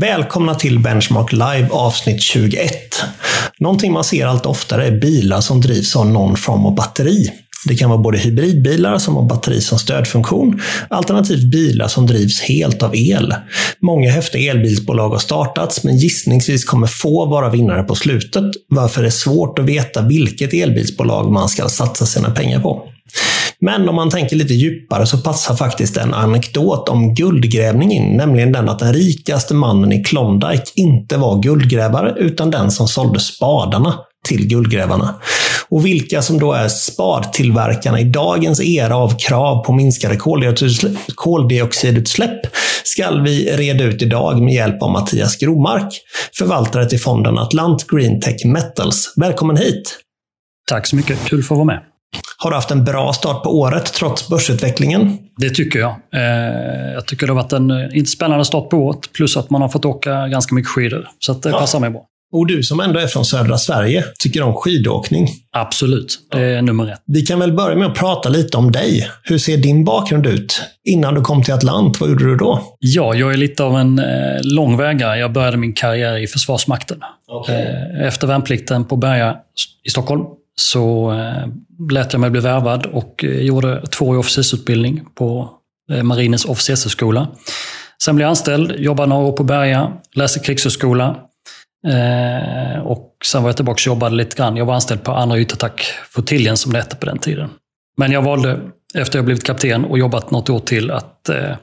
Välkomna till Benchmark Live avsnitt 21. Någonting man ser allt oftare är bilar som drivs av någon form av batteri. Det kan vara både hybridbilar som har batteri som stödfunktion, alternativt bilar som drivs helt av el. Många häftiga elbilsbolag har startats, men gissningsvis kommer få vara vinnare på slutet, varför det är svårt att veta vilket elbilsbolag man ska satsa sina pengar på. Men om man tänker lite djupare så passar faktiskt en anekdot om guldgrävning in, nämligen den att den rikaste mannen i Klondike inte var guldgrävare, utan den som sålde spadarna till guldgrävarna. Och vilka som då är spadtillverkarna i dagens era av krav på minskade koldioxidutsläpp ska vi reda ut idag med hjälp av Mattias Gromark, förvaltare till fonden Atlant Green Tech Metals. Välkommen hit! Tack så mycket, kul att få vara med. Har du haft en bra start på året trots börsutvecklingen? Det tycker jag. Eh, jag tycker det har varit en eh, inte spännande start på året, plus att man har fått åka ganska mycket skidor. Så det ja. passar mig bra. Och du som ändå är från södra Sverige, tycker om skidåkning? Absolut, det är nummer ett. Vi kan väl börja med att prata lite om dig. Hur ser din bakgrund ut? Innan du kom till Atlant, vad gjorde du då? Ja, jag är lite av en eh, långvägare. Jag började min karriär i Försvarsmakten. Okay. Eh, efter värnplikten på Berga i Stockholm så eh, lät jag mig bli värvad och eh, gjorde tvåårig officersutbildning på eh, Marinens officershögskola. Sen blev jag anställd, jobbade några år på Berga, läste krigshögskola. Eh, och sen var jag tillbaka och jobbade lite grann. Jag var anställd på andra ytattackflottiljen som det hette på den tiden. Men jag valde, efter jag blivit kapten och jobbat något år till, att eh,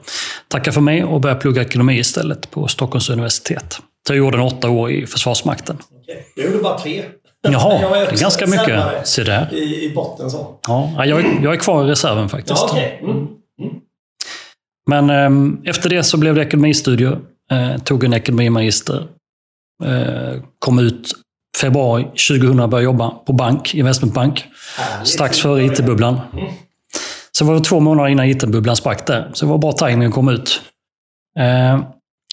tacka för mig och börja plugga ekonomi istället på Stockholms universitet. Så jag gjorde en åtta år i Försvarsmakten. Okej. Du gjorde bara tre. Jaha, det är ganska mycket. Se där. I, I botten så. Ja, jag, är, jag är kvar i reserven faktiskt. Ja, okay. mm. Mm. Men eh, efter det så blev det ekonomistudier. Eh, tog en ekonomimagister. Eh, kom ut februari 2000 och började jobba på bank, investmentbank. Härligt. Strax före IT-bubblan. Mm. Så var det två månader innan IT-bubblan sprack där. Så det var bra tajming att komma ut. Eh,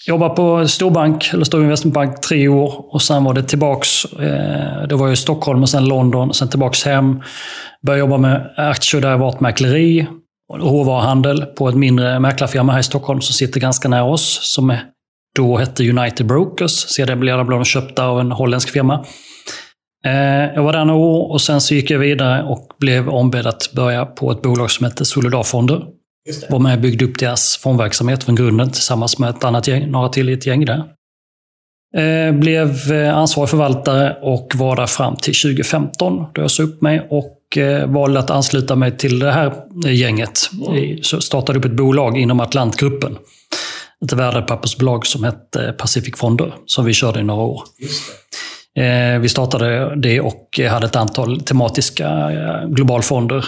Jobbade på storbank, eller stor investmentbank, tre år. Och sen var det tillbaks. Eh, det var i Stockholm och sen London. och Sen tillbaks hem. Började jobba med aktier, aktie och. Råvaruhandel på ett mindre mäklarfirma här i Stockholm som sitter ganska nära oss. Som då hette United Brokers. Sedan blev de köpta av en holländsk firma. Eh, jag var där några år och sen så gick jag vidare och blev ombedd att börja på ett bolag som hette Solidarfonder. Var med och byggde upp deras fondverksamhet från grunden tillsammans med ett annat gäng, några till i ett gäng där. Eh, blev eh, ansvarig förvaltare och var där fram till 2015 då jag sa upp mig och eh, valde att ansluta mig till det här gänget. Så startade upp ett bolag inom Atlantgruppen. Ett värdepappersbolag som hette Pacific Fonder som vi körde i några år. Vi startade det och hade ett antal tematiska globalfonder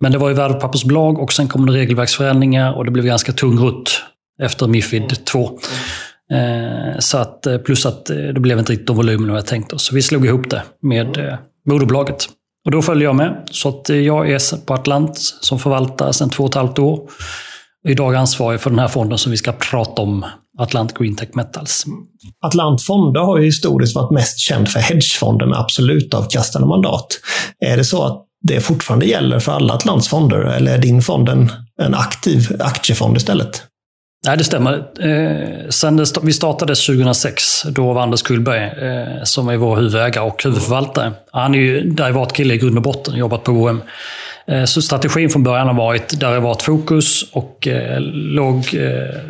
men det var ju värdepappersbolag och sen kom det regelverksförändringar och det blev ganska tung rutt efter Mifid 2. Eh, så att, eh, plus att eh, det blev inte riktigt de volymerna jag tänkte oss. Så vi slog ihop det med moderbolaget. Och då följde jag med. Så att jag är på Atlant som förvaltar sedan två och ett halvt år. Idag ansvarig för den här fonden som vi ska prata om, Atlant Green Tech Metals. Atlant Fonder har ju historiskt varit mest känd för hedgefonder med absolut avkastande mandat. Är det så att det fortfarande gäller för alla Atlantsfonder? Eller är din fond en, en aktiv aktiefond istället? Nej, det stämmer. Eh, sen det, vi startades 2006, då var Anders Kullberg, eh, som är vår huvudägare och huvudförvaltare. Han är ju derivatkille i grund och botten, jobbat på OM. Eh, så strategin från början har varit derivatfokus och eh, låg eh,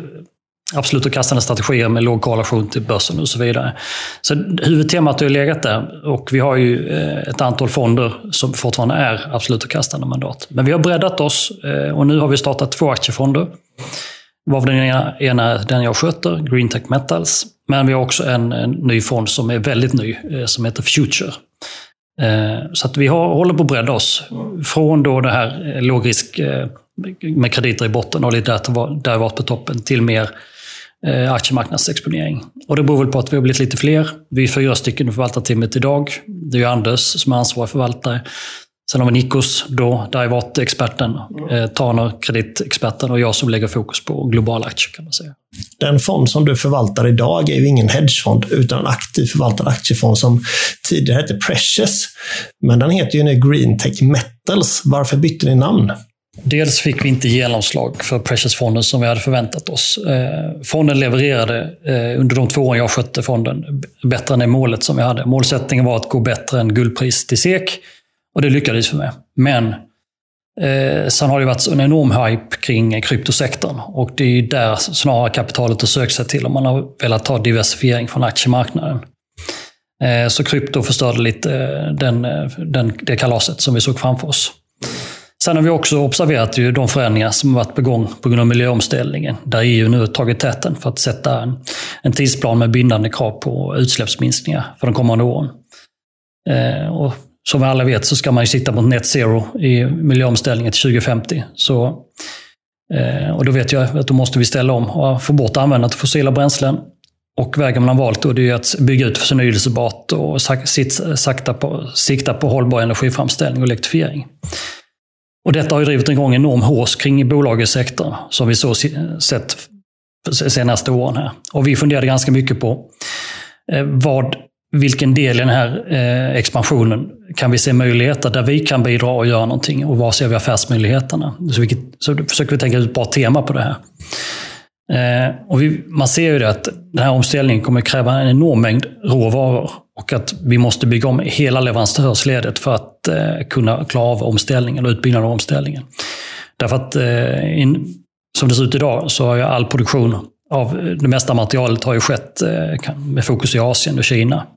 absolut kastande strategier med låg korrelation till börsen och så vidare. Så huvudtemat har ju legat där och vi har ju eh, ett antal fonder som fortfarande är absolut kastande mandat. Men vi har breddat oss eh, och nu har vi startat två aktiefonder. Varav den ena, ena den jag sköter, Green Tech Metals. Men vi har också en, en ny fond som är väldigt ny, eh, som heter Future. Så att vi har, håller på att bredda oss. Från då det här lågrisk med krediter i botten och lite derivat på toppen till mer eh, aktiemarknadsexponering. Och det beror väl på att vi har blivit lite fler. Vi är fyra stycken i förvaltarteamet idag. Det är Anders som är ansvarig förvaltare. Sen har vi Nikos, då derivatexperten, eh, Taner, kreditexperten och jag som lägger fokus på globala aktier kan man säga. Den fond som du förvaltar idag är ju ingen hedgefond utan en aktiv förvaltad aktiefond som tidigare hette Precious. Men den heter ju nu Green Tech Metals. Varför bytte ni namn? Dels fick vi inte genomslag för Precious-fonden som vi hade förväntat oss. Eh, fonden levererade eh, under de två år jag skötte fonden bättre än det målet som vi hade. Målsättningen var att gå bättre än guldpris till SEK och det lyckades vi med. Men eh, sen har det varit en enorm hype kring kryptosektorn och det är där snarare kapitalet har sökt sig till om man har velat ta diversifiering från aktiemarknaden. Eh, så krypto förstörde lite eh, den, den, det kalaset som vi såg framför oss. Sen har vi också observerat ju de förändringar som varit på gång på grund av miljöomställningen. Där EU nu har tagit täten för att sätta en, en tidsplan med bindande krav på utsläppsminskningar för de kommande åren. Eh, och som vi alla vet så ska man ju sikta mot net zero i miljöomställningen till 2050. Så, eh, och då vet jag att då måste vi ställa om och få bort användandet av fossila bränslen. Och vägen man har valt då det är att bygga ut förnyelsebart och sakta på, sikta på hållbar energiframställning och elektrifiering. Och detta har ju drivit igång en enorm hås kring bolagets sektor, som vi så sett senaste åren här. Och vi funderade ganska mycket på eh, vad, vilken del i den här eh, expansionen kan vi se möjligheter där vi kan bidra och göra någonting och var ser vi affärsmöjligheterna? Så, vilket, så försöker vi tänka ut ett bra tema på det här. Eh, och vi, man ser ju det att den här omställningen kommer kräva en enorm mängd råvaror och att vi måste bygga om hela leverantörsledet för att eh, kunna klara av omställningen och utbyggnaden av omställningen. Därför att eh, in, som det ser ut idag så har ju all produktion av eh, det mesta materialet har ju skett eh, med fokus i Asien och Kina.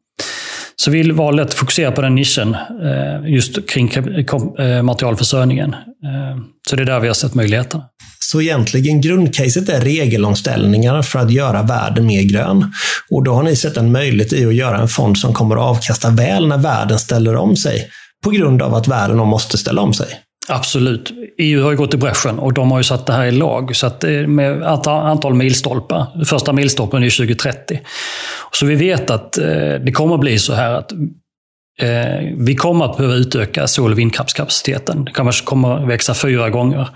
Så vi valde att fokusera på den nischen eh, just kring eh, materialförsörjningen. Eh, så det är där vi har sett möjligheterna. Så egentligen grundcaset är regelomställningar för att göra världen mer grön. Och då har ni sett en möjlighet i att göra en fond som kommer att avkasta väl när världen ställer om sig. På grund av att världen måste ställa om sig. Absolut. EU har ju gått i bräschen och de har ju satt det här i lag. Så att eh, med antal milstolpar. Första milstolpen är 2030. Så vi vet att eh, det kommer att bli så här att Eh, vi kommer att behöva utöka sol och vindkraftskapaciteten. Det kommer, kommer att växa fyra gånger.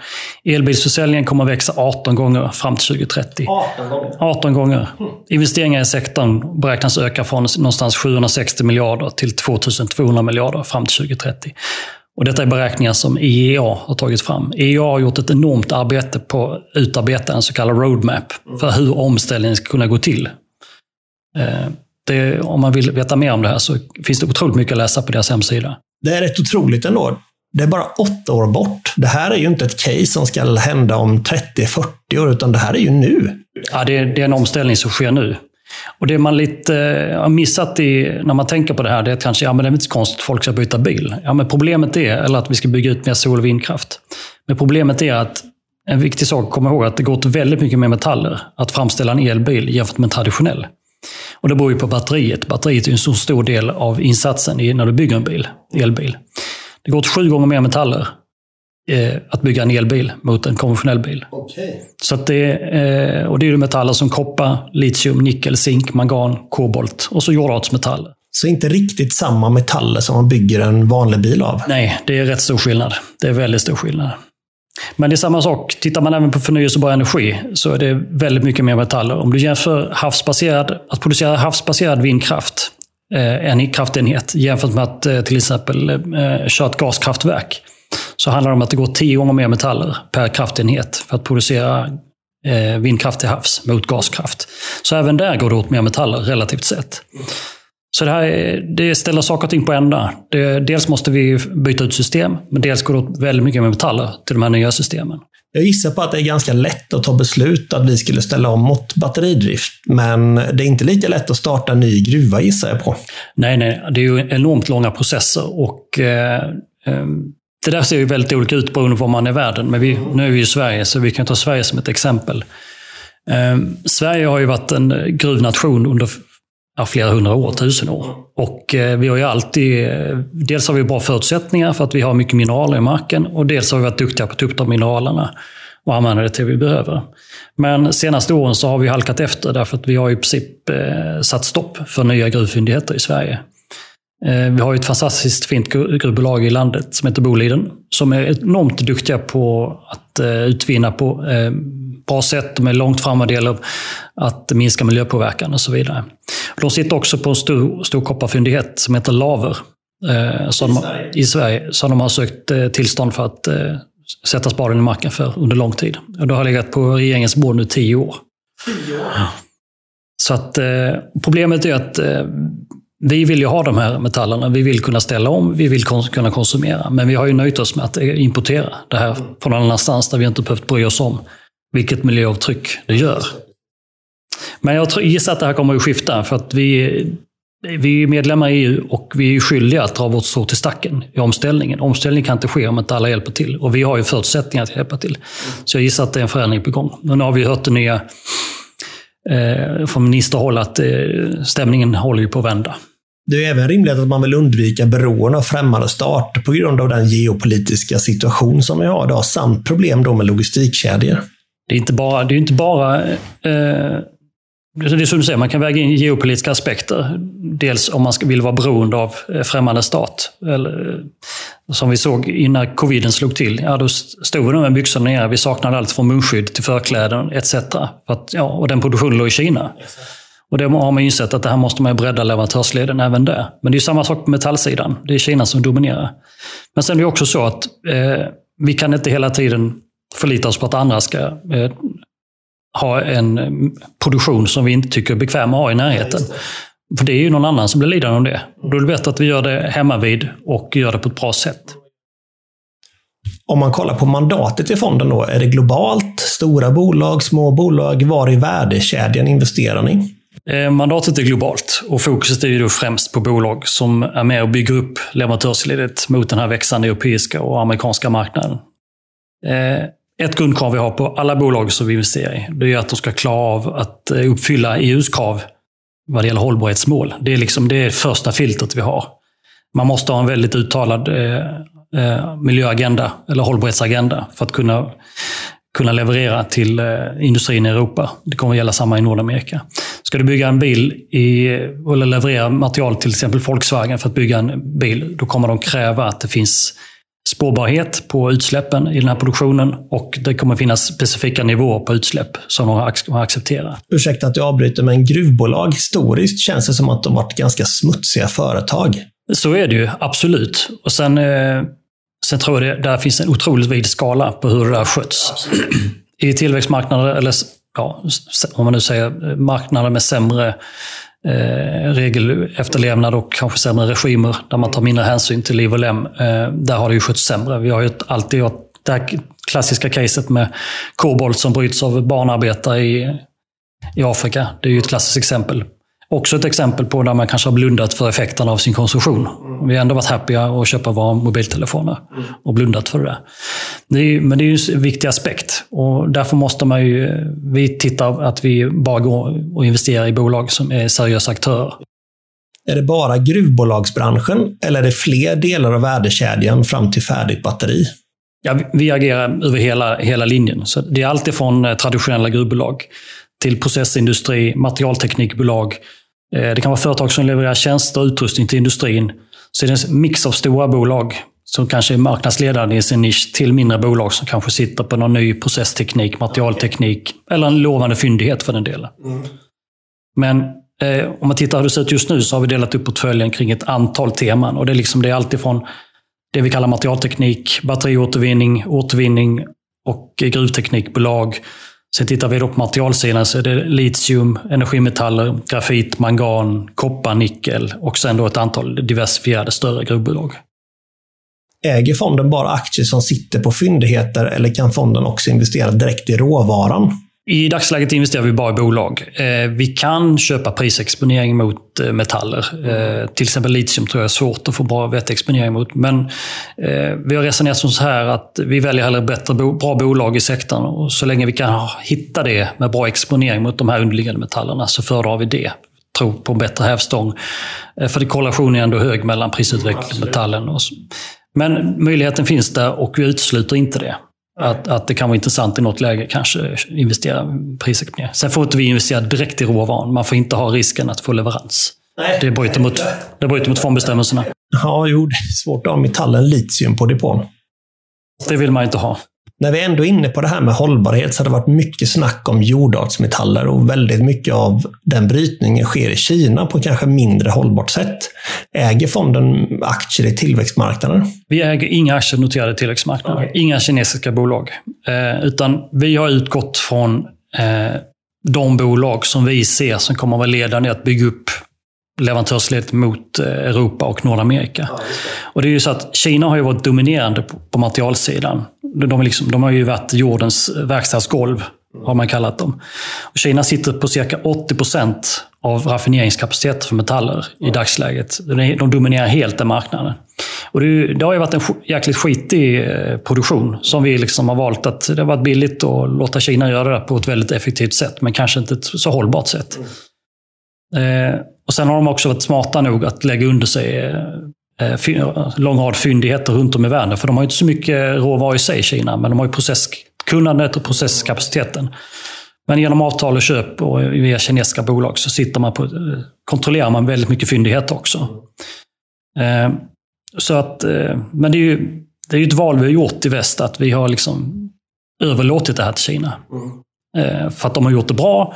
Elbilsförsäljningen kommer att växa 18 gånger fram till 2030. 18 gånger? 18 gånger. Investeringar i sektorn beräknas öka från någonstans 760 miljarder till 2200 miljarder fram till 2030. Och detta är beräkningar som IEA har tagit fram. IEA har gjort ett enormt arbete på att utarbeta en så kallad roadmap för hur omställningen ska kunna gå till. Eh, det, om man vill veta mer om det här så finns det otroligt mycket att läsa på deras hemsida. Det är rätt otroligt ändå. Det är bara åtta år bort. Det här är ju inte ett case som ska hända om 30-40 år, utan det här är ju nu. Ja, det är, det är en omställning som sker nu. Och det man lite har missat i, när man tänker på det här, det är att kanske, ja men det är inte så konstigt att folk ska byta bil. Ja, men problemet är, eller att vi ska bygga ut mer sol och vindkraft. Men problemet är att en viktig sak att komma ihåg är att det går åt väldigt mycket mer metaller att framställa en elbil jämfört med en traditionell. Och det beror ju på batteriet. Batteriet är en så stor del av insatsen när du bygger en bil, elbil. Det går åt sju gånger mer metaller eh, att bygga en elbil mot en konventionell bil. Okay. Så det, eh, och det är metaller som koppar, litium, nickel, zink, mangan, kobolt och så jordartsmetaller. Så inte riktigt samma metaller som man bygger en vanlig bil av? Nej, det är rätt stor skillnad. Det är väldigt stor skillnad. Men det är samma sak, tittar man även på förnyelsebar energi så är det väldigt mycket mer metaller. Om du jämför havsbaserad, att producera havsbaserad vindkraft, eh, en kraftenhet, jämfört med att eh, till exempel eh, köra ett gaskraftverk, så handlar det om att det går tio gånger mer metaller per kraftenhet för att producera vindkraft till havs mot gaskraft. Så även där går det åt mer metaller relativt sett. Så det, här, det ställer saker och ting på ända. Det, dels måste vi byta ut system, men dels går det åt väldigt mycket med metaller till de här nya systemen. Jag gissar på att det är ganska lätt att ta beslut att vi skulle ställa om mot batteridrift. Men det är inte lika lätt att starta en ny gruva gissar jag på. Nej, nej. Det är ju enormt långa processer och eh, eh, det där ser ju väldigt olika ut beroende på var man är i världen. Men vi, nu är vi i Sverige, så vi kan ta Sverige som ett exempel. Eh, Sverige har ju varit en gruvnation under ja, flera hundra år, tusen år. Och eh, vi har ju alltid, eh, dels har vi bra förutsättningar för att vi har mycket mineraler i marken och dels har vi varit duktiga på att ta upp de mineralerna och använda det till vi behöver. Men senaste åren så har vi halkat efter därför att vi har i princip eh, satt stopp för nya gruvfyndigheter i Sverige. Eh, vi har ett fantastiskt fint gruvbolag i landet som heter Boliden som är enormt duktiga på att eh, utvinna på eh, bra sätt. De är långt fram vad det gäller att minska miljöpåverkan och så vidare. De sitter också på en stor, stor kopparfyndighet som heter Laver. Eh, I, Sverige. I Sverige. Så de har sökt tillstånd för att sätta spaden i marken för under lång tid. Och det har legat på regeringens bord nu tio år. Tio år? Så att problemet är att vi vill ju ha de här metallerna. Vi vill kunna ställa om, vi vill kons kunna konsumera. Men vi har ju nöjt oss med att importera det här från någon annanstans där vi inte behövt bry oss om vilket miljöavtryck det gör. Men jag gissar att det här kommer att skifta för att vi, vi är medlemmar i EU och vi är skyldiga att dra vårt strå till stacken i omställningen. Omställning kan inte ske om inte alla hjälper till. Och vi har ju förutsättningar att hjälpa till. Så jag gissar att det är en förändring på gång. Nu har vi hört det nya eh, från ministerhåll att eh, stämningen håller ju på att vända. Det är även rimligt att man vill undvika beroende av främmande stater på grund av den geopolitiska situation som vi har idag, samt problem då med logistikkedjor. Det är inte bara, det är inte bara eh, det är som du säger, man kan väga in geopolitiska aspekter. Dels om man vill vara beroende av eh, främmande stat. Eller, eh, som vi såg innan coviden slog till. Ja, då stod vi med byxorna nere. Vi saknade allt från munskydd till förkläden etc. För att, ja, och den produktionen låg i Kina. Och det har man insett att det här måste man bredda leverantörsleden även där. Men det är samma sak på metallsidan. Det är Kina som dominerar. Men sen är det också så att eh, vi kan inte hela tiden förlita oss på att andra ska eh, ha en produktion som vi inte tycker är bekväma att ha i närheten. För det är ju någon annan som blir lidande av det. Då är det bättre att vi gör det hemma vid och gör det på ett bra sätt. Om man kollar på mandatet i fonden då, är det globalt? Stora bolag, små bolag? Var i värdekedjan investerar ni? Eh, mandatet är globalt och fokuset är ju då främst på bolag som är med och bygger upp leverantörsledet mot den här växande europeiska och amerikanska marknaden. Eh, ett grundkrav vi har på alla bolag som vi investerar i, det är att de ska klara av att eh, uppfylla EUs krav vad det gäller hållbarhetsmål. Det är liksom det första filtret vi har. Man måste ha en väldigt uttalad miljöagenda, eller hållbarhetsagenda, för att kunna, kunna leverera till industrin i Europa. Det kommer att gälla samma i Nordamerika. Ska du bygga en bil, i, eller leverera material till exempel Volkswagen för att bygga en bil, då kommer de kräva att det finns spårbarhet på utsläppen i den här produktionen och det kommer finnas specifika nivåer på utsläpp som de har accepterat. Ursäkta att jag avbryter, men gruvbolag historiskt känns det som att de varit ganska smutsiga företag. Så är det ju, absolut. Och sen, eh, sen tror jag det där finns en otroligt vid skala på hur det där sköts. I tillväxtmarknader, eller ja, om man nu säger eh, marknader med sämre eh, regelefterlevnad och kanske sämre regimer där man tar mindre hänsyn till liv och lem. Eh, där har det ju skötts sämre. Vi har ju alltid det här klassiska caset med kobolt som bryts av barnarbetare i, i Afrika. Det är ju ett klassiskt exempel. Också ett exempel på där man kanske har blundat för effekterna av sin konsumtion. Vi har ändå varit happya att köpa våra mobiltelefoner och blundat för det där. Det är, men det är ju en viktig aspekt och därför måste man ju, vi tittar att vi bara går och investerar i bolag som är seriösa aktörer. Är det bara gruvbolagsbranschen eller är det fler delar av värdekedjan fram till färdigt batteri? Ja, vi agerar över hela, hela linjen. Så det är alltifrån eh, traditionella gruvbolag till processindustri, materialteknikbolag, Eh, det kan vara företag som levererar tjänster och utrustning till industrin. Så det är en mix av stora bolag som kanske är marknadsledande i sin nisch till mindre bolag som kanske sitter på någon ny processteknik, materialteknik eller en lovande fyndighet för den delen. Mm. Men eh, om man tittar hur det ser ut just nu så har vi delat upp portföljen kring ett antal teman. Och det är, liksom, det är alltifrån det vi kallar materialteknik, batteriåtervinning, återvinning och gruvteknikbolag Sen tittar vi då på materialsidan så är det litium, energimetaller, grafit, mangan, koppar, nickel och sen då ett antal diversifierade större gruvbolag. Äger fonden bara aktier som sitter på fyndigheter eller kan fonden också investera direkt i råvaran? I dagsläget investerar vi bara i bolag. Eh, vi kan köpa prisexponering mot eh, metaller. Eh, till exempel litium tror jag är svårt att få bra vettexponering mot. Men vi har resonerat som så här att vi väljer hellre bättre, bra bolag i sektorn. Och så länge vi kan hitta det med bra exponering mot de här underliggande metallerna så föredrar vi det. Tror på en bättre hävstång. För korrelationen är ändå hög mellan prisutveckling och metallen. Men möjligheten finns där och vi utesluter inte det. Att, att det kan vara intressant i något läge kanske investera prisexponering. Sen får inte vi investera direkt i råvaran. Man får inte ha risken att få leverans. Nej, det bryter mot, det bryter mot fondbestämmelserna. Ja, jo, det är svårt att ha metallen litium på depån. Det vill man inte ha. När vi ändå är inne på det här med hållbarhet så har det varit mycket snack om jordartsmetaller och väldigt mycket av den brytningen sker i Kina på kanske mindre hållbart sätt. Äger fonden aktier i tillväxtmarknader? Vi äger inga aktier noterade i tillväxtmarknader. Okay. Inga kinesiska bolag. Eh, utan vi har utgått från eh, de bolag som vi ser som kommer att vara ledande i att bygga upp leverantörsledet mot eh, Europa och Nordamerika. Ja, det. Och det är ju så att Kina har ju varit dominerande på, på materialsidan. De, liksom, de har ju varit jordens verkstadsgolv, har man kallat dem. Och Kina sitter på cirka 80 procent av raffineringskapacitet för metaller i dagsläget. De dominerar helt den marknaden. Och det, det har ju varit en jäkligt skitig eh, produktion som vi liksom har valt att det har varit billigt att låta Kina göra det på ett väldigt effektivt sätt, men kanske inte ett så hållbart sätt. Mm. Eh, och Sen har de också varit smarta nog att lägga under sig eh, lång rad fyndigheter runt om i världen. För de har inte så mycket råvaror i sig, Kina, men de har ju processkunnandet och processkapaciteten. Men genom avtal och köp och via kinesiska bolag så sitter man på, kontrollerar man väldigt mycket fyndigheter också. Eh, så att, eh, men det är ju det är ett val vi har gjort i väst, att vi har liksom överlåtit det här till Kina. Mm. För att de har gjort det bra,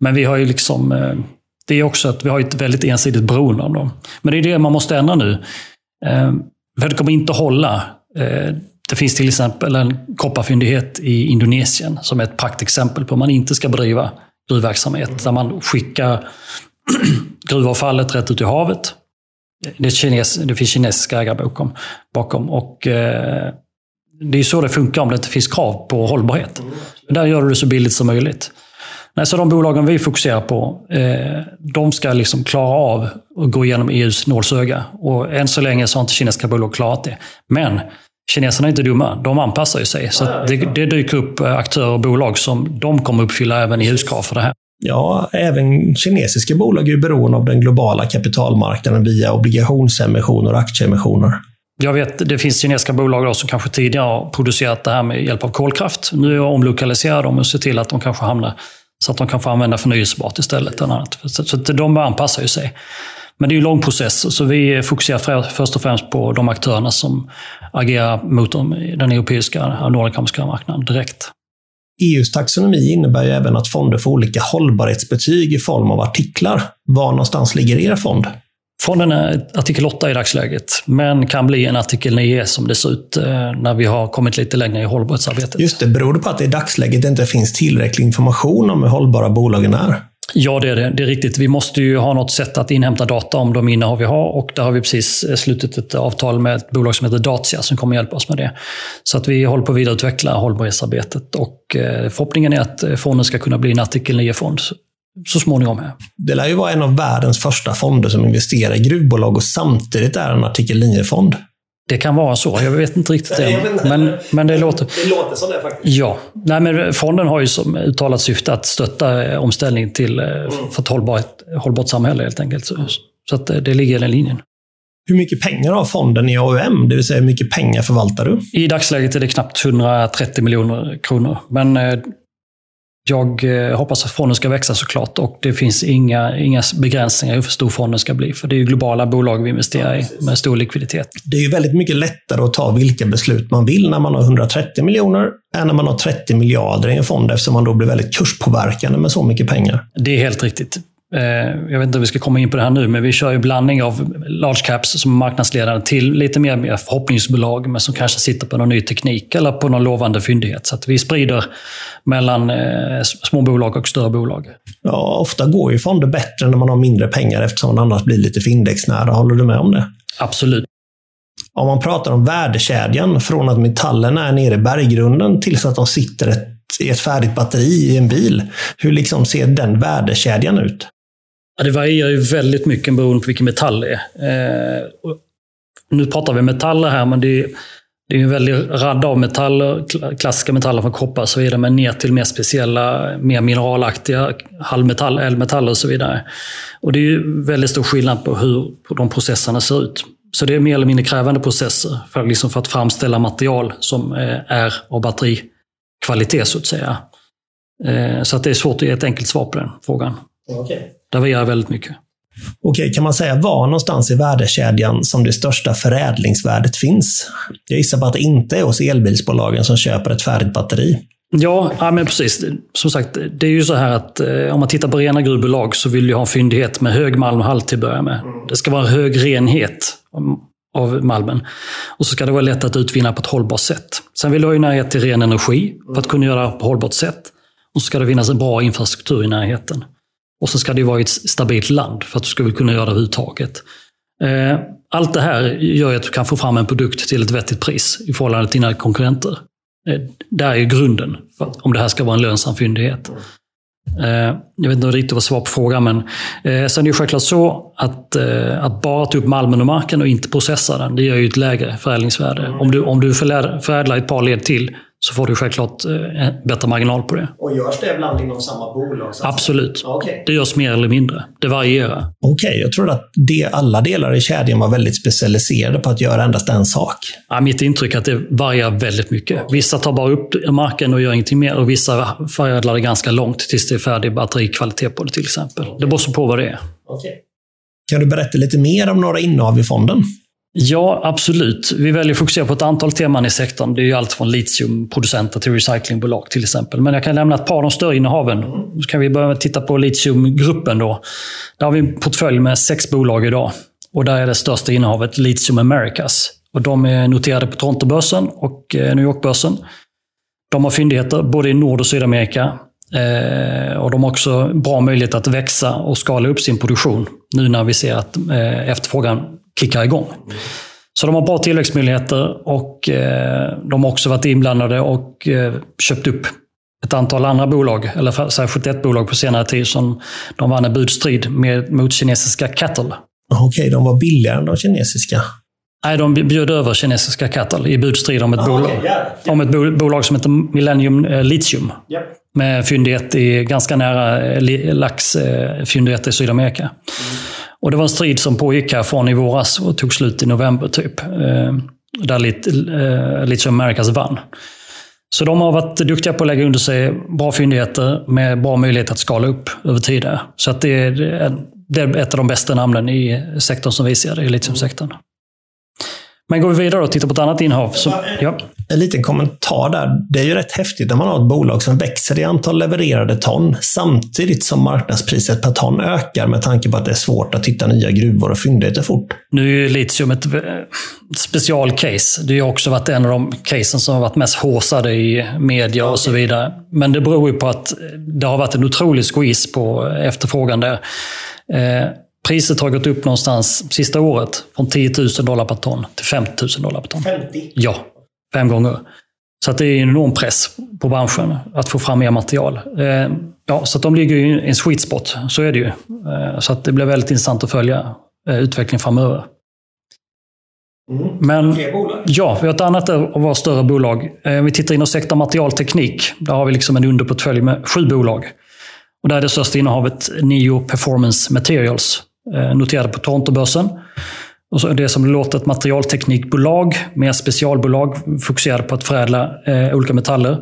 men vi har ju liksom det är också att vi har ett väldigt ensidigt beroende av dem. Men det är det man måste ändra nu. Eh, för det kommer inte hålla. Eh, det finns till exempel en kopparfyndighet i Indonesien som är ett praktexempel på hur man inte ska bedriva gruvverksamhet. Där man skickar gruvavfallet rätt ut i havet. Det, kines, det finns kinesiska ägare bakom. bakom och, eh, det är så det funkar om det inte finns krav på hållbarhet. Men där gör du det så billigt som möjligt. Nej, så de bolagen vi fokuserar på, eh, de ska liksom klara av att gå igenom EUs nålsöga. Och än så länge så har inte kinesiska bolag klarat det. Men kineserna är inte dumma. De anpassar ju sig. Så det, det dyker upp eh, aktörer och bolag som de kommer uppfylla även EUs krav för det här. Ja, även kinesiska bolag är beroende av den globala kapitalmarknaden via obligationsemissioner och aktieemissioner. Jag vet, det finns kinesiska bolag som kanske tidigare har producerat det här med hjälp av kolkraft. Nu omlokaliserar de och ser till att de kanske hamnar så att de kan få använda förnyelsebart istället. Annat. Så, så de anpassar ju sig. Men det är en lång process, så vi fokuserar först och främst på de aktörerna som agerar mot den europeiska och nordamerikanska marknaden direkt. EUs taxonomi innebär ju även att fonder får olika hållbarhetsbetyg i form av artiklar. Var någonstans ligger er fond? Fonden är artikel 8 i dagsläget, men kan bli en artikel 9 som det ser ut eh, när vi har kommit lite längre i hållbarhetsarbetet. Just det, beror det på att det i dagsläget inte finns tillräcklig information om hur hållbara bolagen är? Ja, det är det. Det är riktigt. Vi måste ju ha något sätt att inhämta data om de innehav vi har och där har vi precis eh, slutit ett avtal med ett bolag som heter Dacia som kommer hjälpa oss med det. Så att vi håller på att vidareutveckla hållbarhetsarbetet och eh, förhoppningen är att fonden ska kunna bli en artikel 9-fond så småningom. Här. Det lär ju vara en av världens första fonder som investerar i gruvbolag och samtidigt är en artikel 9-fond. Det kan vara så. Jag vet inte riktigt det. Men, men det låter... Det låter som det faktiskt. Ja. Nej, men fonden har ju som uttalat syfte att stötta eh, omställning till, eh, mm. för ett hållbart, hållbart samhälle helt enkelt. Så, så att eh, det ligger i den linjen. Hur mycket pengar har fonden i AUM? Det vill säga hur mycket pengar förvaltar du? I dagsläget är det knappt 130 miljoner kronor. Men jag eh, hoppas att fonden ska växa såklart och det finns inga, inga begränsningar hur stor fonden ska bli. För det är ju globala bolag vi investerar i med stor likviditet. Det är ju väldigt mycket lättare att ta vilka beslut man vill när man har 130 miljoner än när man har 30 miljarder i en fond eftersom man då blir väldigt kurspåverkande med så mycket pengar. Det är helt riktigt. Eh, jag vet inte om vi ska komma in på det här nu, men vi kör ju blandning av large caps som marknadsledare till lite mer förhoppningsbolag, men som kanske sitter på någon ny teknik eller på någon lovande fyndighet. Så att vi sprider mellan eh, små bolag och större bolag. Ja, ofta går ju fonder bättre när man har mindre pengar eftersom man annars blir lite för indexnära. Håller du med om det? Absolut. Om man pratar om värdekedjan, från att metallerna är nere i berggrunden tills att de sitter ett, i ett färdigt batteri i en bil. Hur liksom ser den värdekedjan ut? Ja, det varierar ju väldigt mycket beroende på vilken metall det är. Eh, nu pratar vi metaller här, men det är, det är en väldig rad av metaller, klassiska metaller från koppar och så vidare, men ner till mer speciella, mer mineralaktiga halvmetall, ädelmetaller och så vidare. Och det är ju väldigt stor skillnad på hur de processerna ser ut. Så det är mer eller mindre krävande processer för, liksom för att framställa material som eh, är av batterikvalitet, så att säga. Eh, så att det är svårt att ge ett enkelt svar på den frågan. Okay. Det varierar väldigt mycket. Okej, kan man säga var någonstans i värdekedjan som det största förädlingsvärdet finns? Jag gissar på att det inte är hos elbilsbolagen som köper ett färdigt batteri. Ja, ja men precis. Som sagt, det är ju så här att eh, om man tittar på rena gruvbolag så vill du ha en fyndighet med hög malmhalt till att börja med. Det ska vara hög renhet av malmen. Och så ska det vara lätt att utvinna på ett hållbart sätt. Sen vill du ha ju närhet till ren energi för att kunna göra det på hållbart sätt. Och så ska det finnas en bra infrastruktur i närheten. Och så ska det vara ett stabilt land för att du ska kunna göra det överhuvudtaget. Eh, allt det här gör att du kan få fram en produkt till ett vettigt pris i förhållande till dina konkurrenter. Eh, det är ju grunden om det här ska vara en lönsam fyndighet. Eh, jag vet inte riktigt vad svar på frågan, men sen är det självklart så att, att bara ta upp malmen och marken och inte processa den, det ger ju ett lägre förädlingsvärde. Om du, om du förädlar ett par led till så får du självklart eh, bättre marginal på det. Och görs det ibland inom samma bolag? Absolut. Okay. Det görs mer eller mindre. Det varierar. Okej, okay. jag trodde att det, alla delar i kedjan var väldigt specialiserade på att göra endast en sak. Ja, mitt intryck är att det varierar väldigt mycket. Vissa tar bara upp marken och gör ingenting mer och vissa förädlar det ganska långt tills det är färdig batterikvalitet på det till exempel. Det beror på vad det är. Okay. Kan du berätta lite mer om några innehav i fonden? Ja, absolut. Vi väljer att fokusera på ett antal teman i sektorn. Det är ju allt från litiumproducenter till recyclingbolag till exempel. Men jag kan lämna ett par av de större innehaven. Så kan vi börja med att titta på litiumgruppen. Då. Där har vi en portfölj med sex bolag idag. Och där är det största innehavet Litium Americas. Och de är noterade på Torontobörsen och eh, New York-börsen. De har fyndigheter både i Nord och Sydamerika. Eh, och de har också bra möjlighet att växa och skala upp sin produktion nu när vi ser att eh, efterfrågan kickar igång. Så de har bra tillväxtmöjligheter och eh, de har också varit inblandade och eh, köpt upp ett antal andra bolag, eller särskilt ett bolag på senare tid som de vann en budstrid med, mot kinesiska Cattle. Okej, okay, de var billigare än de kinesiska? Nej, de bjöd över kinesiska Cattle i budstrid om ett, ah, bolag, okay, yeah, yeah. om ett bolag som heter Millennium eh, Lithium. Yep. Med fyndighet i ganska nära laxfyndigheter i Sydamerika. Mm. Och det var en strid som pågick här från i våras och tog slut i november typ. Eh, där Lithium eh, Americas vann. Så de har varit duktiga på att lägga under sig bra fyndigheter med bra möjlighet att skala upp över tid. Så att det, är, det är ett av de bästa namnen i sektorn som vi ser det, i litiumsektorn. Men går vi vidare och tittar på ett annat innehav. Så, ja. En liten kommentar där. Det är ju rätt häftigt när man har ett bolag som växer i antal levererade ton samtidigt som marknadspriset per ton ökar med tanke på att det är svårt att hitta nya gruvor och fyndigheter fort. Nu är ju litium ett eh, specialcase. Det har också varit en av de casen som har varit mest håsade i media och så vidare. Men det beror ju på att det har varit en otrolig squeeze på efterfrågan där. Priset har gått upp någonstans sista året från 10 000 dollar per ton till 50 000 dollar per ton. 50? Ja, fem gånger. Så att det är en enorm press på branschen att få fram mer material. Eh, ja, så att de ligger i en sweet spot, så är det ju. Eh, så att det blir väldigt intressant att följa eh, utvecklingen framöver. Mm. Men, Fler bolag? Ja, vi har ett annat av våra större bolag. Vi tittar inom sektorn materialteknik. Där har vi liksom en underportfölj med sju bolag. Och där är det största innehavet Neo Performance Materials Eh, noterade på Torontobörsen. Och så det som låter ett materialteknikbolag Mer specialbolag fokuserade på att förädla eh, olika metaller.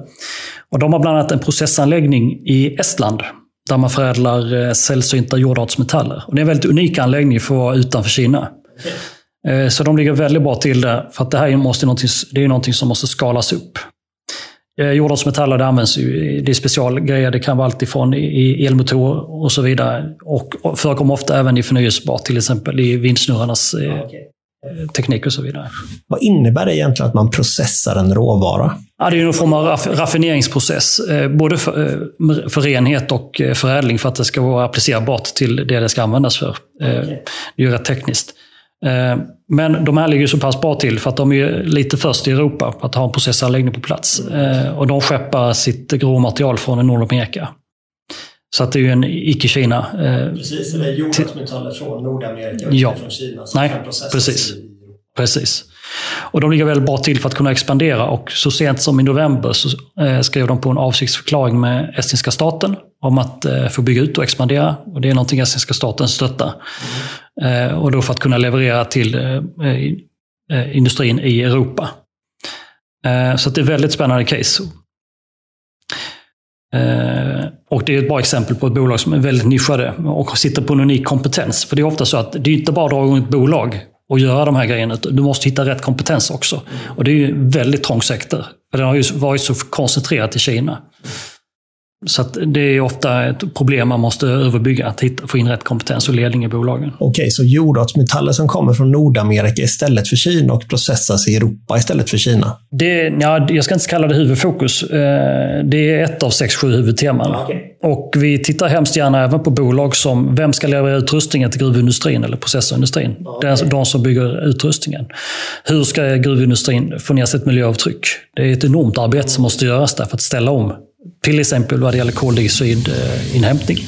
Och de har bland annat en processanläggning i Estland där man förädlar eh, sällsynta jordartsmetaller. Och det är en väldigt unik anläggning för att vara utanför Kina. Eh, så de ligger väldigt bra till där, för att det här måste, det är någonting som måste skalas upp. Eh, jordartsmetaller det används ju, det är specialgrejer. Det kan vara allt ifrån i elmotorer och så vidare. Och förekommer ofta även i förnyelsebart, till exempel i vindsnurrarnas eh, okay. teknik och så vidare. Vad innebär det egentligen att man processar en råvara? Ja, det är någon form av raffineringsprocess. Eh, både för, för renhet och förädling för att det ska vara applicerbart till det det ska användas för. Okay. Det är ju rätt tekniskt. Eh, men de här ligger så pass bra till för att de är lite först i Europa på att ha en processanläggning på plats. Eh, och de skeppar sitt råmaterial från Nordamerika. Så att det är ju en icke-Kina. Eh, precis, är jordartsmetaller från Nordamerika och ja. från Kina. Nej, precis. Precis. Och de ligger väldigt bra till för att kunna expandera och så sent som i november så eh, skrev de på en avsiktsförklaring med estniska staten om att eh, få bygga ut och expandera. Och det är någonting estniska staten stöttar. Mm. Och då för att kunna leverera till industrin i Europa. Så det är ett väldigt spännande case. Och det är ett bra exempel på ett bolag som är väldigt nischade och sitter på en unik kompetens. För det är ofta så att det är inte bara att dra igång ett bolag och göra de här grejerna. Du måste hitta rätt kompetens också. Och det är ju en väldigt trång sektor. För den har ju varit så koncentrerad till Kina. Så det är ofta ett problem man måste överbygga, att hitta, få in rätt kompetens och ledning i bolagen. Okej, så jordartsmetaller som kommer från Nordamerika istället för Kina och processas i Europa istället för Kina? Det, ja, jag ska inte kalla det huvudfokus. Eh, det är ett av sex, sju huvudteman. Okay. Och vi tittar hemskt gärna även på bolag som, vem ska leverera utrustningen till gruvindustrin eller processindustrin? Okay. De som bygger utrustningen. Hur ska gruvindustrin få ner sitt miljöavtryck? Det är ett enormt arbete som måste göras där för att ställa om till exempel vad det gäller koldioxidinhämtning.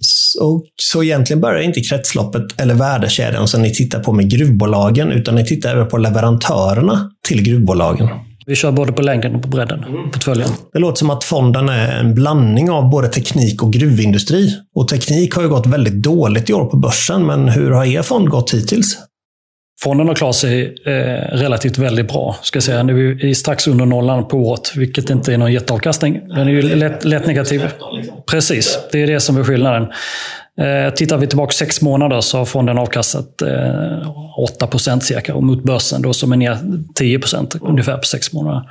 Så, så egentligen börjar inte kretsloppet eller värdekedjan som ni tittar på med gruvbolagen, utan ni tittar även på leverantörerna till gruvbolagen. Vi kör både på längden och på bredden, mm. portföljen. Det låter som att fonden är en blandning av både teknik och gruvindustri. Och teknik har ju gått väldigt dåligt i år på börsen, men hur har er fond gått hittills? Fonden har klarat sig eh, relativt väldigt bra. Ska jag säga. Nu är vi strax under nollan på året, vilket inte är någon jätteavkastning. Den är ju lätt, lätt negativ. Precis, det är det som är skillnaden. Eh, tittar vi tillbaka sex månader så har fonden avkastat eh, 8 cirka och mot börsen då som är ner 10 ungefär på sex månader.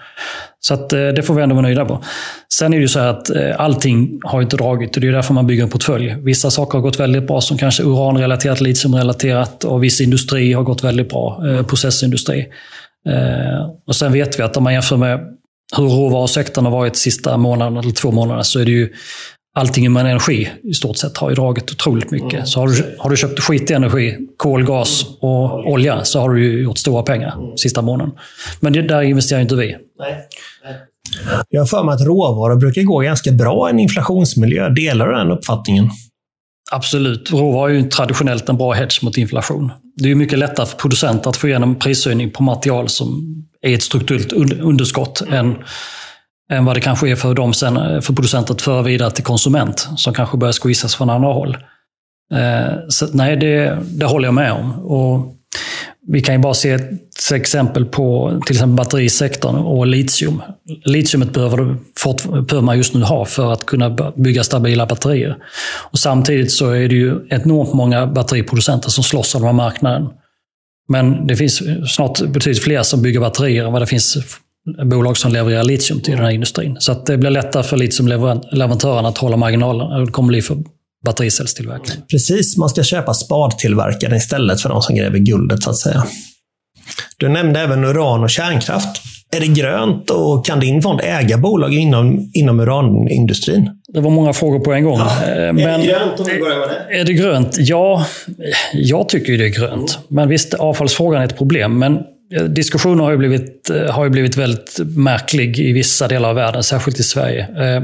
Så att, eh, det får vi ändå vara nöjda på. Sen är det ju så här att eh, allting har inte dragit och det är därför man bygger en portfölj. Vissa saker har gått väldigt bra som kanske uranrelaterat, litiumrelaterat och viss industri har gått väldigt bra, eh, processindustri. Eh, och sen vet vi att om man jämför med hur råvarusektorn har varit sista månaderna eller två månaderna så är det ju allting med energi i stort sett har ju dragit otroligt mycket. Mm. Så har du, har du köpt skitig energi, kol, gas och olja, så har du ju gjort stora pengar mm. sista månaden. Men det, där investerar inte vi. Nej. Jag har för mig att råvaror brukar gå ganska bra i en inflationsmiljö. Delar du den uppfattningen? Absolut. Råvaror är ju traditionellt en bra hedge mot inflation. Det är mycket lättare för producenter att få igenom prishöjning på material som är ett strukturellt underskott än än vad det kanske är för, dem sen, eh, för producenter att föra vidare till konsument som kanske börjar squeezas från andra håll. Eh, så nej, det, det håller jag med om. Och vi kan ju bara se ett exempel på till exempel batterisektorn och litium. Litiumet behöver, behöver man just nu ha för att kunna bygga stabila batterier. Och samtidigt så är det ju enormt många batteriproducenter som slåss om den här marknaden. Men det finns snart betydligt fler som bygger batterier än vad det finns bolag som levererar litium till den här industrin. Så att det blir lättare för litiumleverantörerna att hålla marginalen. Det kommer bli för battericellstillverkare. Precis, man ska köpa spadtillverkare istället för de som gräver guldet så att säga. Du nämnde även uran och kärnkraft. Är det grönt och kan din fond äga bolag inom, inom uranindustrin? Det var många frågor på en gång. Ja. Men, är det grönt om vi börjar med det? Är det grönt? Ja, jag tycker ju det är grönt. Men visst, avfallsfrågan är ett problem. Men Diskussionen har ju, blivit, eh, har ju blivit väldigt märklig i vissa delar av världen, särskilt i Sverige. Eh,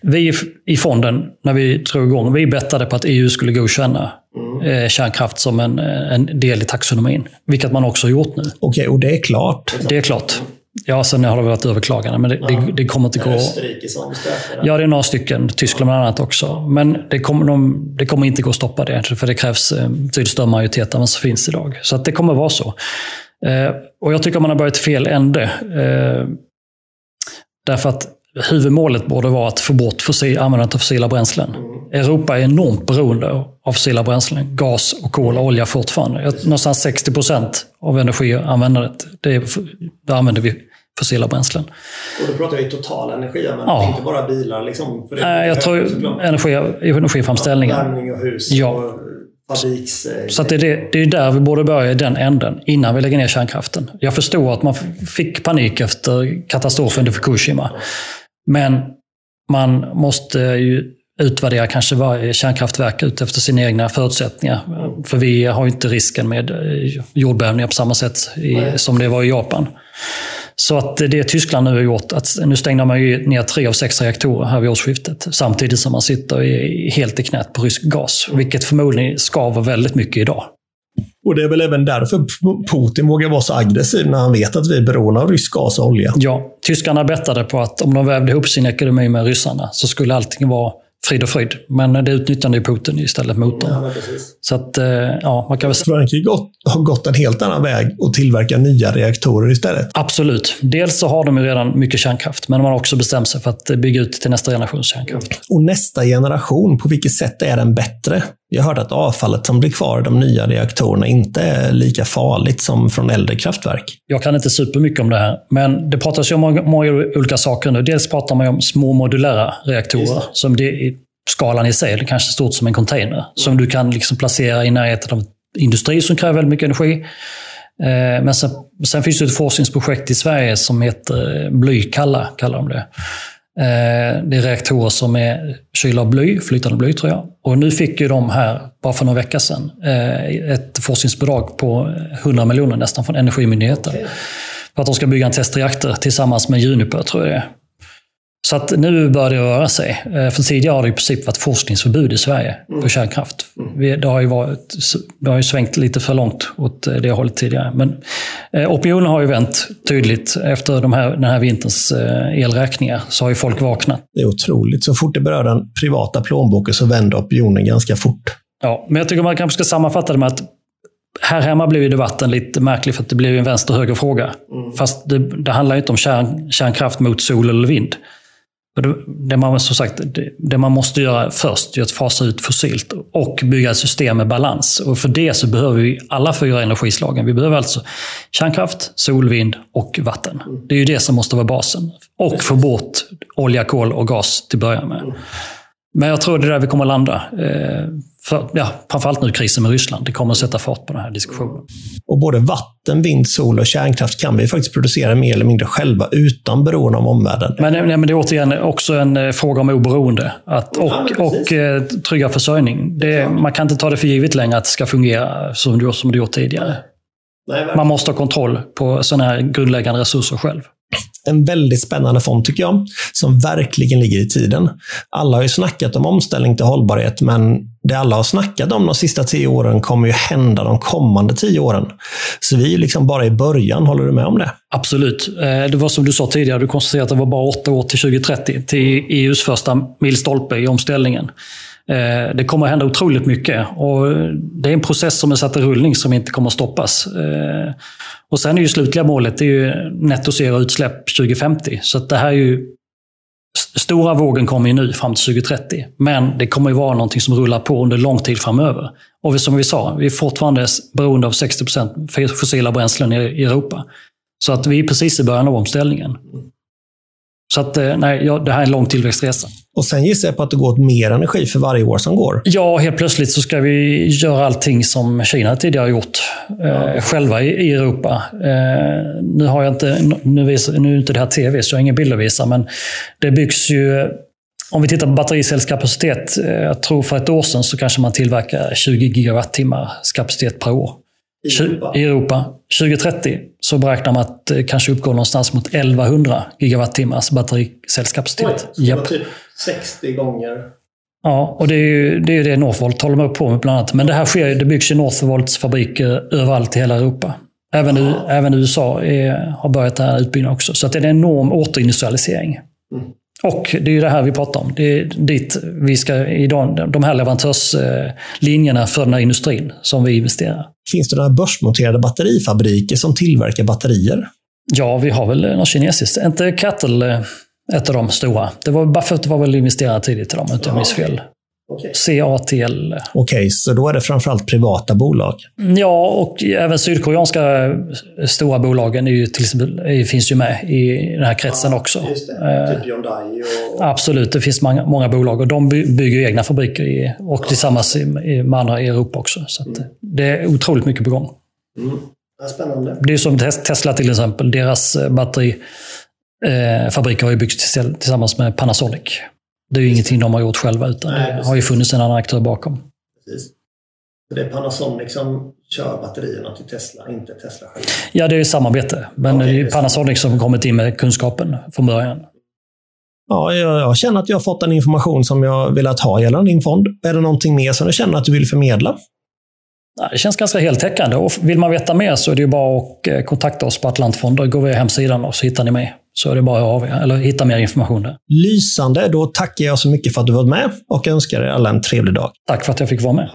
vi i fonden, när vi drog igång, vi bettade på att EU skulle godkänna mm. Eh, kärnkraft som en, en del i taxonomin. Vilket man också har gjort nu. Okej, okay, och det är klart? Det är klart. Ja, sen har det varit överklagande, men det, ja. det, det kommer inte gå... Österrike som Ja, det är några stycken. Tyskland bland annat också. Men det kommer, de, det kommer inte gå att stoppa det, för det krävs betydligt större majoritet än vad som finns idag. Så att det kommer vara så. Eh, och jag tycker man har börjat fel ände. Eh, därför att huvudmålet borde vara att få bort fossil, användandet av fossila bränslen. Europa är enormt beroende av fossila bränslen. Gas, och kol och olja fortfarande. Någonstans 60 procent av energianvändandet, det, är, där använder vi fossila bränslen. Och då pratar vi total energianvändning, ja. inte bara bilar? Liksom, Nej, jag tror energi, energiframställningen. Värmning och hus. Ja. Och fabriks... Så det, är, det är där vi borde börja, i den änden, innan vi lägger ner kärnkraften. Jag förstår att man fick panik efter katastrofen i Fukushima. Men man måste ju utvärdera kanske varje kärnkraftverk ut efter sina egna förutsättningar. För vi har ju inte risken med eh, jordbävningar på samma sätt i, som det var i Japan. Så att det Tyskland nu har gjort, att nu stängde man ju ner tre av sex reaktorer här vid årsskiftet. Samtidigt som man sitter i, helt i knät på rysk gas. Vilket förmodligen skaver väldigt mycket idag. Och det är väl även därför Putin vågar vara så aggressiv när han vet att vi är beroende av rysk gas och olja. Ja, tyskarna bettade på att om de vävde ihop sin ekonomi med ryssarna så skulle allting vara frid och fröjd. Men det utnyttjade ju Putin istället motorn. Ja, så att, eh, ja, man kan väl säga... Frankrike har gått en helt annan väg och tillverkar nya reaktorer istället. Absolut. Dels så har de ju redan mycket kärnkraft, men de har också bestämt sig för att bygga ut till nästa generations kärnkraft. Och nästa generation, på vilket sätt är den bättre? Jag hörde att avfallet som blir kvar i de nya reaktorerna inte är lika farligt som från äldre kraftverk. Jag kan inte supermycket om det här, men det pratas ju om många olika saker nu. Dels pratar man om små modulära reaktorer, som det, skalan i sig är kanske stort som en container, som du kan liksom placera i närheten av industri som kräver väldigt mycket energi. Eh, men sen, sen, finns det ett forskningsprojekt i Sverige som heter Blykalla, kallar de det. Eh, det är reaktorer som är kylda av bly, flytande bly tror jag. Och nu fick ju de här, bara för några veckor sedan, eh, ett forskningsbidrag på 100 miljoner nästan från Energimyndigheten. Okay. För att de ska bygga en testreaktor tillsammans med Juniper, tror jag det är. Så att nu börjar det röra sig. Eh, för tidigare har det i princip varit forskningsförbud i Sverige mm. på kärnkraft. Mm. Det, har ju varit, det har ju svängt lite för långt åt det hållet tidigare. Men eh, opinionen har ju vänt tydligt. Efter de här, den här vinterns eh, elräkningar så har ju folk vaknat. Det är otroligt. Så fort det berör den privata plånboken så vänder opinionen ganska fort. Ja, men jag tycker man kanske ska sammanfatta det med att här hemma blev debatten lite märklig för att det blev en vänster-höger-fråga. Mm. Fast det, det handlar inte om kärn, kärnkraft mot sol eller vind. Det man, som sagt, det man måste göra först är att fasa ut fossilt och bygga ett system med balans. Och för det så behöver vi alla fyra energislagen. Vi behöver alltså kärnkraft, sol, vind och vatten. Det är ju det som måste vara basen. Och få bort olja, kol och gas till att börja med. Men jag tror det är där vi kommer att landa. Eh, för, ja, framförallt nu krisen med Ryssland. Det kommer att sätta fart på den här diskussionen. Och både vatten, vind, sol och kärnkraft kan vi faktiskt producera mer eller mindre själva utan beroende av omvärlden. Men, nej, men det är återigen också en eh, fråga om oberoende att, och, ja, och eh, trygga försörjning. Det, man kan inte ta det för givet längre att det ska fungera som det, som det gjort tidigare. Nej, man måste ha kontroll på sådana här grundläggande resurser själv en väldigt spännande fond tycker jag, som verkligen ligger i tiden. Alla har ju snackat om omställning till hållbarhet, men det alla har snackat om de sista tio åren kommer ju hända de kommande tio åren. Så vi är liksom bara i början, håller du med om det? Absolut. Eh, det var som du sa tidigare, du konstaterade att det var bara åtta år till 2030, till EUs första milstolpe i omställningen. Eh, det kommer att hända otroligt mycket och det är en process som är satt i rullning som inte kommer att stoppas. Eh, och sen är ju slutliga målet det är ju netto zero utsläpp 2050. Så det här är ju Stora vågen kommer ju nu fram till 2030, men det kommer ju vara någonting som rullar på under lång tid framöver. Och som vi sa, vi är fortfarande beroende av 60 fossila bränslen i Europa. Så att vi är precis i början av omställningen. Så att, eh, nej, ja, det här är en lång tillväxtresa. Och sen gissar jag på att det går åt mer energi för varje år som går. Ja, helt plötsligt så ska vi göra allting som Kina tidigare gjort eh, själva i, i Europa. Eh, nu har jag inte, nu, visar, nu är inte det här tv, så jag har ingen bild att visa, men det byggs ju om vi tittar på battericellskapacitet, eh, jag tror för ett år sedan så kanske man tillverkar 20 gigawattimmar kapacitet per år. I Europa. I Europa. 2030 så beräknar man att det kanske uppgår någonstans mot 1100 gigawattimmars battericellskapacitet. Oj, yep. typ 60 gånger Ja, och det är ju det, är det Northvolt håller på med bland annat. Men det här sker, det byggs ju Northvolts fabriker överallt i hela Europa. Även, ja. även USA är, har börjat den här utbyggnaden också. Så det är en enorm återindustrialisering. Mm. Och det är ju det här vi pratar om. Det är dit vi ska, i de här leverantörslinjerna för den här industrin som vi investerar. Finns det några börsnoterade batterifabriker som tillverkar batterier? Ja, vi har väl några kinesiskt. Inte Cattle eh, ett av de stora. Det var, Buffett var väl investerad tidigt i dem, om inte jag minns fel. CATL. Okej, okay, så då är det framförallt privata bolag? Ja, och även sydkoreanska stora bolagen är ju till finns ju med i den här kretsen ja, också. Just det. Eh, typ Hyundai och... Absolut, det finns många, många bolag och de bygger egna fabriker i, och tillsammans med andra i Europa också. Så mm. det är otroligt mycket på gång. Mm. Ja, spännande. Det är som Tesla till exempel. Deras eh, batterifabriker eh, har ju byggts tillsammans med Panasonic. Det är ju ingenting de har gjort själva, utan Nej, det har ju funnits en annan aktör bakom. Precis. Så det är Panasonic som kör batterierna till Tesla, inte Tesla själv? Ja, det är samarbete. Men okay, det är Panasonic som kommit in med kunskapen från början. Ja, jag, jag, känner att jag har fått den information som jag velat ha gällande din fond. Är det någonting mer som du känner att du vill förmedla? Det känns ganska heltäckande. Och vill man veta mer så är det bara att eh, kontakta oss på Atlantfonder. Gå via hemsidan och så hittar ni mig. Så är det bara att av, eller hitta mer information där. Lysande. Då tackar jag så mycket för att du var med och önskar er alla en trevlig dag. Tack för att jag fick vara med.